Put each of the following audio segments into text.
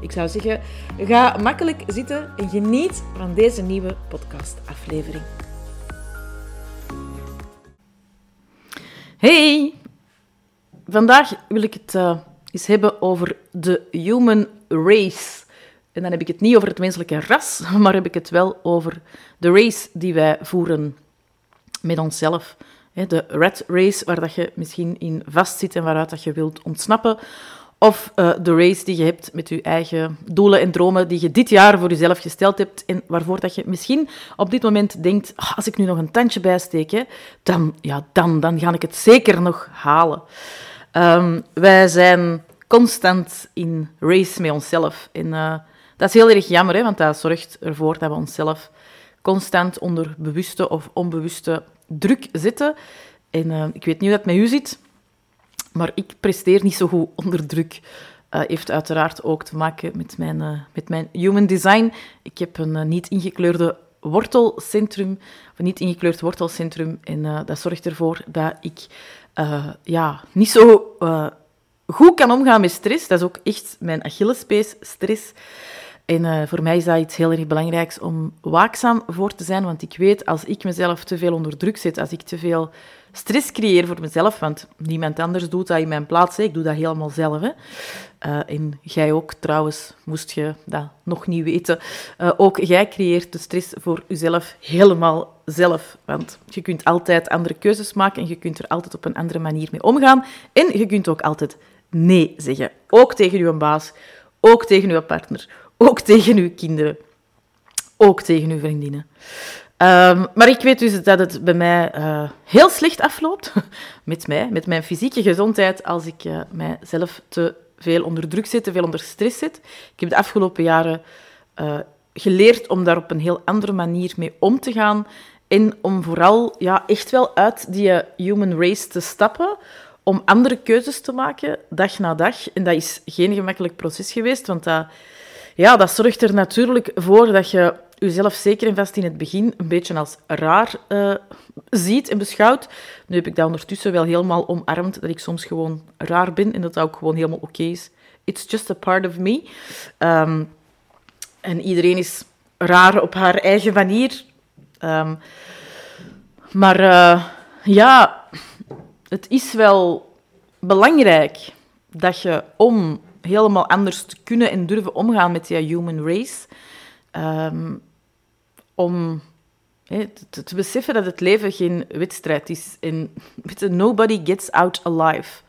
Ik zou zeggen, ga makkelijk zitten en geniet van deze nieuwe podcastaflevering. Hey, vandaag wil ik het uh, eens hebben over de human race. En dan heb ik het niet over het menselijke ras, maar heb ik het wel over de race die wij voeren met onszelf. De rat race, waar dat je misschien in vastzit en waaruit dat je wilt ontsnappen. Of uh, de race die je hebt met je eigen doelen en dromen die je dit jaar voor jezelf gesteld hebt en waarvoor dat je misschien op dit moment denkt, oh, als ik nu nog een tandje bijsteek, dan, ja, dan, dan ga ik het zeker nog halen. Um, wij zijn constant in race met onszelf. En uh, dat is heel erg jammer, hè, want dat zorgt ervoor dat we onszelf constant onder bewuste of onbewuste druk zitten. En uh, ik weet niet hoe dat met u zit, maar ik presteer niet zo goed onder druk. Uh, heeft uiteraard ook te maken met mijn, uh, met mijn human design. Ik heb een uh, niet ingekleurde wortelcentrum, of een niet ingekleurd wortelcentrum, en dat zorgt ervoor dat ik ja, niet zo goed kan omgaan met stress. Dat is ook echt mijn Achillespees, stress. En voor mij is dat iets heel erg belangrijks om waakzaam voor te zijn, want ik weet als ik mezelf te veel onder druk zet, als ik te veel stress creëer voor mezelf, want niemand anders doet dat in mijn plaats. Ik doe dat helemaal zelf. Hè. Uh, en jij ook trouwens, moest je dat nog niet weten. Uh, ook jij creëert de stress voor jezelf helemaal zelf. Want je kunt altijd andere keuzes maken en je kunt er altijd op een andere manier mee omgaan. En je kunt ook altijd nee zeggen. Ook tegen je baas, ook tegen je partner, ook tegen je kinderen, ook tegen je vriendinnen. Um, maar ik weet dus dat het bij mij uh, heel slecht afloopt, met mij, met mijn fysieke gezondheid, als ik uh, mijzelf te veel onder druk zet, te veel onder stress zet. Ik heb de afgelopen jaren uh, geleerd om daar op een heel andere manier mee om te gaan en om vooral ja, echt wel uit die human race te stappen, om andere keuzes te maken, dag na dag. En dat is geen gemakkelijk proces geweest, want dat, ja, dat zorgt er natuurlijk voor dat je jezelf zeker en vast in het begin een beetje als raar uh, ziet en beschouwt. Nu heb ik dat ondertussen wel helemaal omarmd, dat ik soms gewoon raar ben en dat dat ook gewoon helemaal oké is. It's just a part of me. Um, en iedereen is raar op haar eigen manier. Um, maar uh, ja, het is wel belangrijk dat je om helemaal anders te kunnen en durven omgaan met die human race, um, om te, beseffen dat het leven geen wedstrijd is. En nobody gets out alive.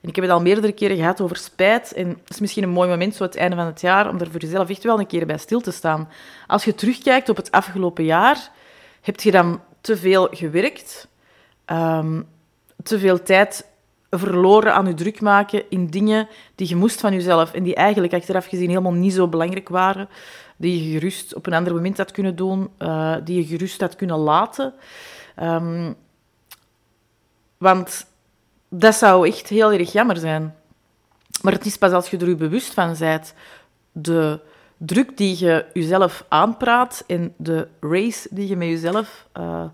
En ik heb het al meerdere keren gehad over spijt. En het is misschien een mooi moment, zo het einde van het jaar, om er voor jezelf echt wel een keer bij stil te staan. Als je terugkijkt op het afgelopen jaar, heb je dan te veel gewerkt, um, te veel tijd verloren aan je druk maken in dingen die je moest van jezelf en die eigenlijk achteraf gezien helemaal niet zo belangrijk waren die je gerust op een ander moment had kunnen doen, uh, die je gerust had kunnen laten. Um, want dat zou echt heel erg jammer zijn. Maar het is pas als je er je bewust van bent, de druk die je jezelf aanpraat en de race die je met jezelf uh,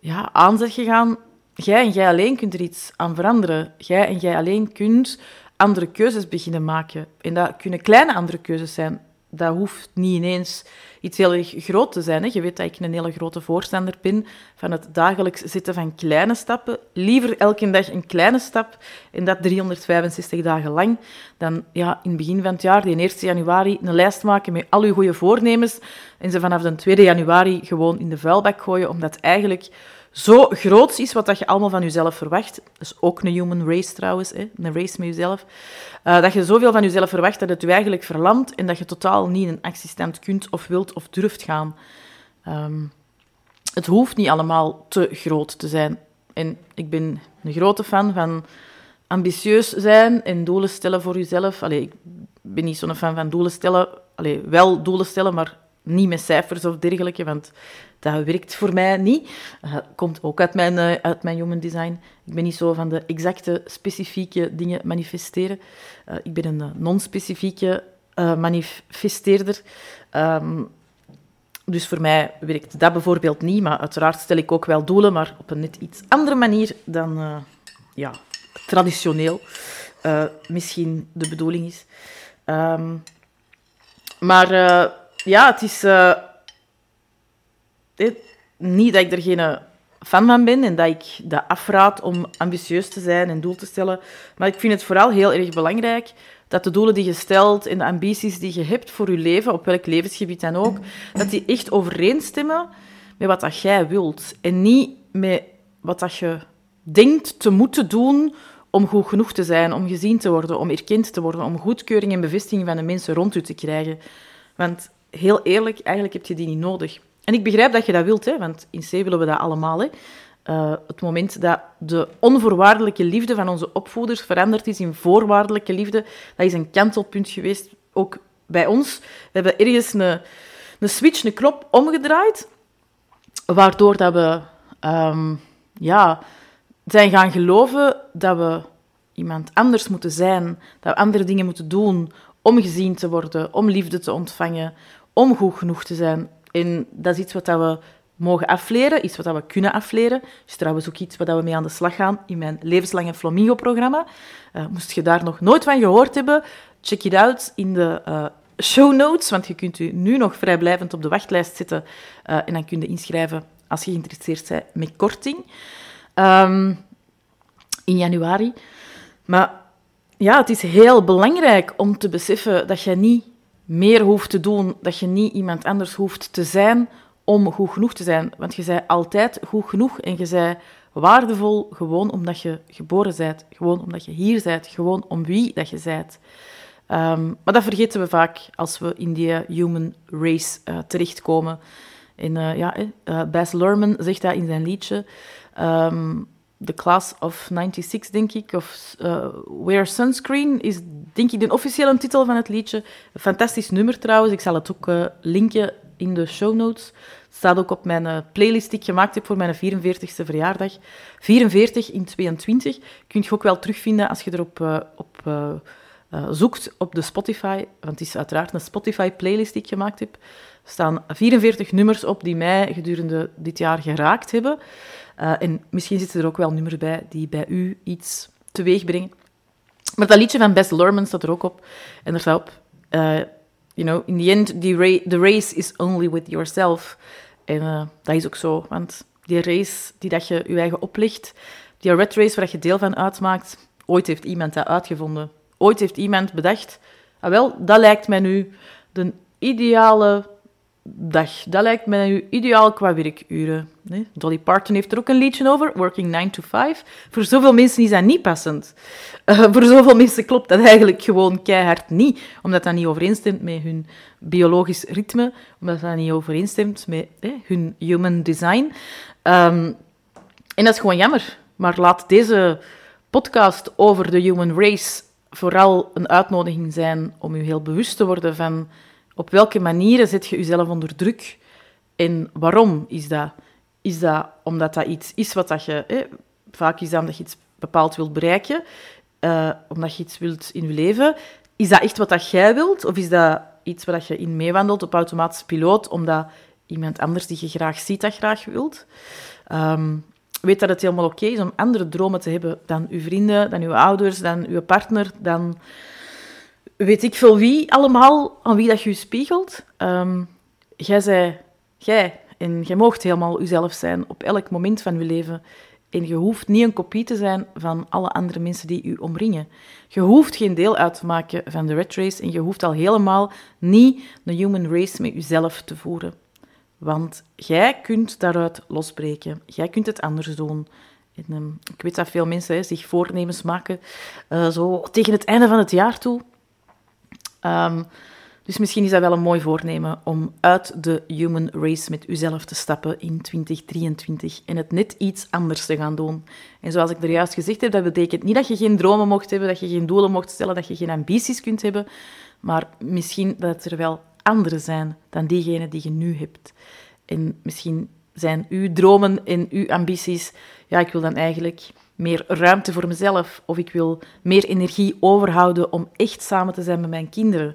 ja, aan zet gegaan, jij en jij alleen kunt er iets aan veranderen. Jij en jij alleen kunt andere keuzes beginnen maken. En dat kunnen kleine andere keuzes zijn dat hoeft niet ineens iets heel erg groot te zijn. Hè. Je weet dat ik een hele grote voorstander ben van het dagelijks zitten van kleine stappen. Liever elke dag een kleine stap en dat 365 dagen lang. Dan ja, in het begin van het jaar, die 1 januari, een lijst maken met al je goede voornemens en ze vanaf de 2 januari gewoon in de vuilbak gooien, omdat eigenlijk zo groot is wat dat je allemaal van jezelf verwacht. Dat is ook een human race trouwens, hè? een race met jezelf. Uh, dat je zoveel van jezelf verwacht dat het je eigenlijk verlamt en dat je totaal niet een actiestand kunt of wilt of durft gaan. Um, het hoeft niet allemaal te groot te zijn. En ik ben een grote fan van ambitieus zijn en doelen stellen voor jezelf. Allee, ik ben niet zo'n fan van doelen stellen. Allee, wel doelen stellen, maar niet met cijfers of dergelijke, want dat werkt voor mij niet. Uh, komt ook uit mijn, uh, uit mijn human design. Ik ben niet zo van de exacte, specifieke dingen manifesteren. Uh, ik ben een non-specifieke manifesteerder. Um, dus voor mij werkt dat bijvoorbeeld niet, maar uiteraard stel ik ook wel doelen, maar op een net iets andere manier dan ja, traditioneel misschien de bedoeling is. Um, maar ja, het is niet dat ik er geen fan van ben en dat ik dat afraad om ambitieus te zijn en doel te stellen. Maar ik vind het vooral heel erg belangrijk dat de doelen die je stelt en de ambities die je hebt voor je leven, op welk levensgebied dan ook, dat die echt overeenstemmen met wat dat jij wilt. En niet met wat dat je denkt te moeten doen om goed genoeg te zijn, om gezien te worden, om erkend te worden, om goedkeuring en bevestiging van de mensen rond u te krijgen. Want heel eerlijk, eigenlijk heb je die niet nodig. En ik begrijp dat je dat wilt, hè, want in C willen we dat allemaal. Hè. Uh, het moment dat de onvoorwaardelijke liefde van onze opvoeders veranderd is in voorwaardelijke liefde, dat is een kantelpunt geweest, ook bij ons. We hebben ergens een, een switch, een knop omgedraaid, waardoor dat we um, ja, zijn gaan geloven dat we iemand anders moeten zijn, dat we andere dingen moeten doen om gezien te worden, om liefde te ontvangen, om goed genoeg te zijn. En dat is iets wat we mogen afleren, iets wat we kunnen afleren. is trouwens ook iets waar we mee aan de slag gaan in mijn levenslange Flamingo-programma. Uh, moest je daar nog nooit van gehoord hebben, check it out in de uh, show notes, want je kunt u nu nog vrijblijvend op de wachtlijst zitten uh, en dan kun je inschrijven als je geïnteresseerd bent met korting. Um, in januari. Maar ja, het is heel belangrijk om te beseffen dat je niet meer hoeft te doen, dat je niet iemand anders hoeft te zijn om goed genoeg te zijn. Want je bent altijd goed genoeg en je bent waardevol gewoon omdat je geboren bent, gewoon omdat je hier bent, gewoon om wie dat je bent. Um, maar dat vergeten we vaak als we in die human race uh, terechtkomen. En uh, ja, uh, Baz Luhrmann zegt dat in zijn liedje. Um, The Class of 96, denk ik, of uh, Wear Sunscreen, is denk ik de officiële titel van het liedje. Een fantastisch nummer trouwens, ik zal het ook uh, linken in de show notes. Het staat ook op mijn uh, playlist die ik gemaakt heb voor mijn 44ste verjaardag. 44 in 22 kun je ook wel terugvinden als je erop op, zoekt op de Spotify, want het is uiteraard een Spotify-playlist die ik gemaakt heb. Staan 44 nummers op die mij gedurende dit jaar geraakt hebben. Uh, en misschien zitten er ook wel nummers bij die bij u iets teweeg brengen. Maar dat liedje van Bess Lurman staat er ook op. En er staat. Uh, you know, in the end, the, race is only with yourself. En dat is ook zo, want die race die dat je je eigen oplegt, die red race waar je deel van uitmaakt, ooit heeft iemand dat uitgevonden. Ooit heeft iemand bedacht, ah wel, dat lijkt mij nu de ideale dag. Dat lijkt mij nu ideaal qua werkuren. Dolly Parton heeft er ook een liedje over, Working 9 to 5. Voor zoveel mensen is dat niet passend. Uh, voor zoveel mensen klopt dat eigenlijk gewoon keihard niet, omdat dat niet overeenstemt met hun biologisch ritme, omdat dat niet overeenstemt met hun human design. Um, en dat is gewoon jammer. Maar laat deze podcast over de human race vooral een uitnodiging zijn om u heel bewust te worden van op welke manieren zet je jezelf onder druk en waarom is dat? Is dat omdat dat iets is wat dat je... vaak is dat omdat je iets bepaald wilt bereiken, uh, omdat je iets wilt in je leven. Is dat echt wat dat jij wilt? Of is dat iets waar je in meewandelt op automatische piloot, omdat iemand anders die je graag ziet dat graag wilt? Um, weet dat het helemaal oké is om andere dromen te hebben dan uw vrienden, dan uw ouders, dan uw partner, dan weet ik veel wie allemaal, aan wie dat je spiegelt. Um, jij zei, jij, en jij moogt helemaal jezelf zijn op elk moment van je leven. En je hoeft niet een kopie te zijn van alle andere mensen die u omringen. Je hoeft geen deel uit te maken van de red race en je hoeft al helemaal niet de human race met jezelf te voeren. Want jij kunt daaruit losbreken. Jij kunt het anders doen. En, um, ik weet dat veel mensen zich voornemens maken, uh, zo tegen het einde van het jaar toe. Um, dus misschien is dat wel een mooi voornemen om uit de human race met uzelf te stappen in 2023 en het net iets anders te gaan doen. En zoals ik er juist gezegd heb, dat betekent niet dat je geen dromen mocht hebben, dat je geen doelen mocht stellen, dat je geen ambities kunt hebben, maar misschien dat er wel andere zijn dan diegene die je nu hebt. En misschien zijn uw dromen en uw ambities, ja, ik wil dan eigenlijk meer ruimte voor mezelf, of ik wil meer energie overhouden om echt samen te zijn met mijn kinderen.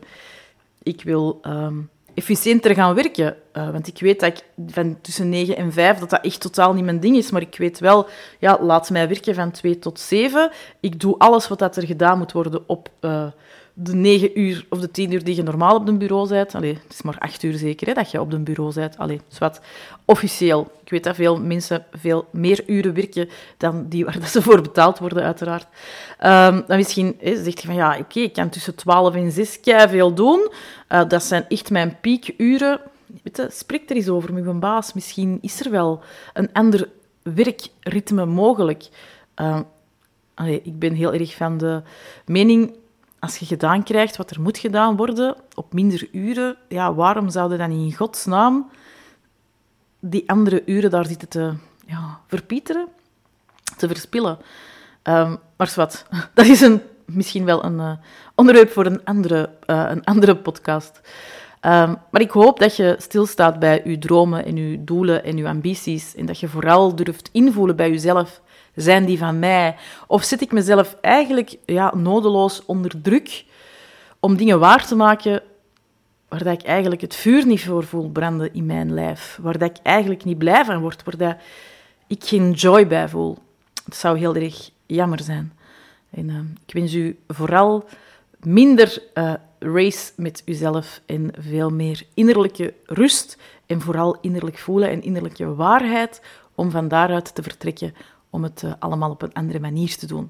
Ik wil ehm, efficiënter gaan werken. Uh, want ik weet dat ik van tussen 9 en 5 dat dat echt totaal niet mijn ding is. Maar ik weet wel, ja, laat mij werken van 2 tot 7. Ik doe alles wat dat er gedaan moet worden op uh, de 9 uur of de 10 uur die je normaal op een bureau bent. Allee, het is maar 8 uur zeker hè, dat je op een bureau bent. Allee, wat officieel. Ik weet dat veel mensen veel meer uren werken dan die waar ze voor betaald worden, uiteraard. Um, dan misschien zegt je van ja, oké, ik kan tussen 12 en 6 veel doen. Uh, dat zijn echt mijn piekuren. Weet je, spreek er eens over met mijn baas. Misschien is er wel een ander werkritme mogelijk. Uh, allee, ik ben heel erg van de mening als je gedaan krijgt wat er moet gedaan worden op minder uren, ja, waarom zouden dan in godsnaam die andere uren daar zitten te ja, verpieteren, te verspillen? Um, maar wat, dat is een, misschien wel een uh, onderwerp voor een andere, uh, een andere podcast. Um, maar ik hoop dat je stilstaat bij je dromen en je doelen en je ambities en dat je vooral durft invoelen bij jezelf zijn die van mij? Of zet ik mezelf eigenlijk ja, nodeloos onder druk om dingen waar te maken waar dat ik eigenlijk het vuur niet voor voel branden in mijn lijf, waar dat ik eigenlijk niet blij van word, waar dat ik geen joy bij voel. Het zou heel erg jammer zijn. En uh, ik wens u vooral minder uh, race met uzelf en veel meer innerlijke rust en vooral innerlijk voelen en innerlijke waarheid om van daaruit te vertrekken om het uh, allemaal op een andere manier te doen.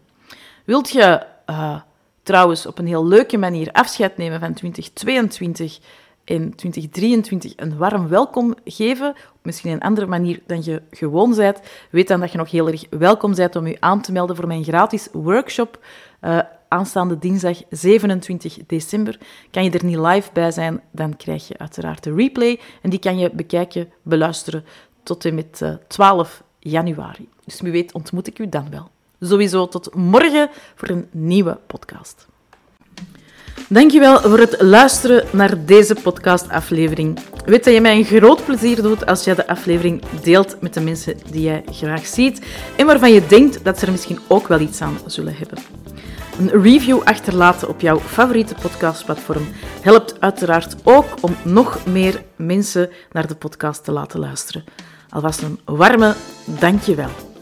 Wilt je uh, trouwens op een heel leuke manier afscheid nemen van 2022 en 2023 een warm welkom geven, op misschien een andere manier dan je gewoon bent, weet dan dat je nog heel erg welkom bent om je aan te melden voor mijn gratis workshop uh, aanstaande dinsdag 27 december. Kan je er niet live bij zijn, dan krijg je uiteraard de replay en die kan je bekijken, beluisteren tot en met 12 januari. Dus wie weet ontmoet ik u dan wel. Sowieso tot morgen voor een nieuwe podcast. Dankjewel voor het luisteren naar deze podcastaflevering. Weet dat je mij een groot plezier doet als je de aflevering deelt met de mensen die jij graag ziet en waarvan je denkt dat ze er misschien ook wel iets aan zullen hebben. Een review achterlaten op jouw favoriete podcastplatform helpt uiteraard ook om nog meer mensen naar de podcast te laten luisteren. Alvast een warme dankjewel.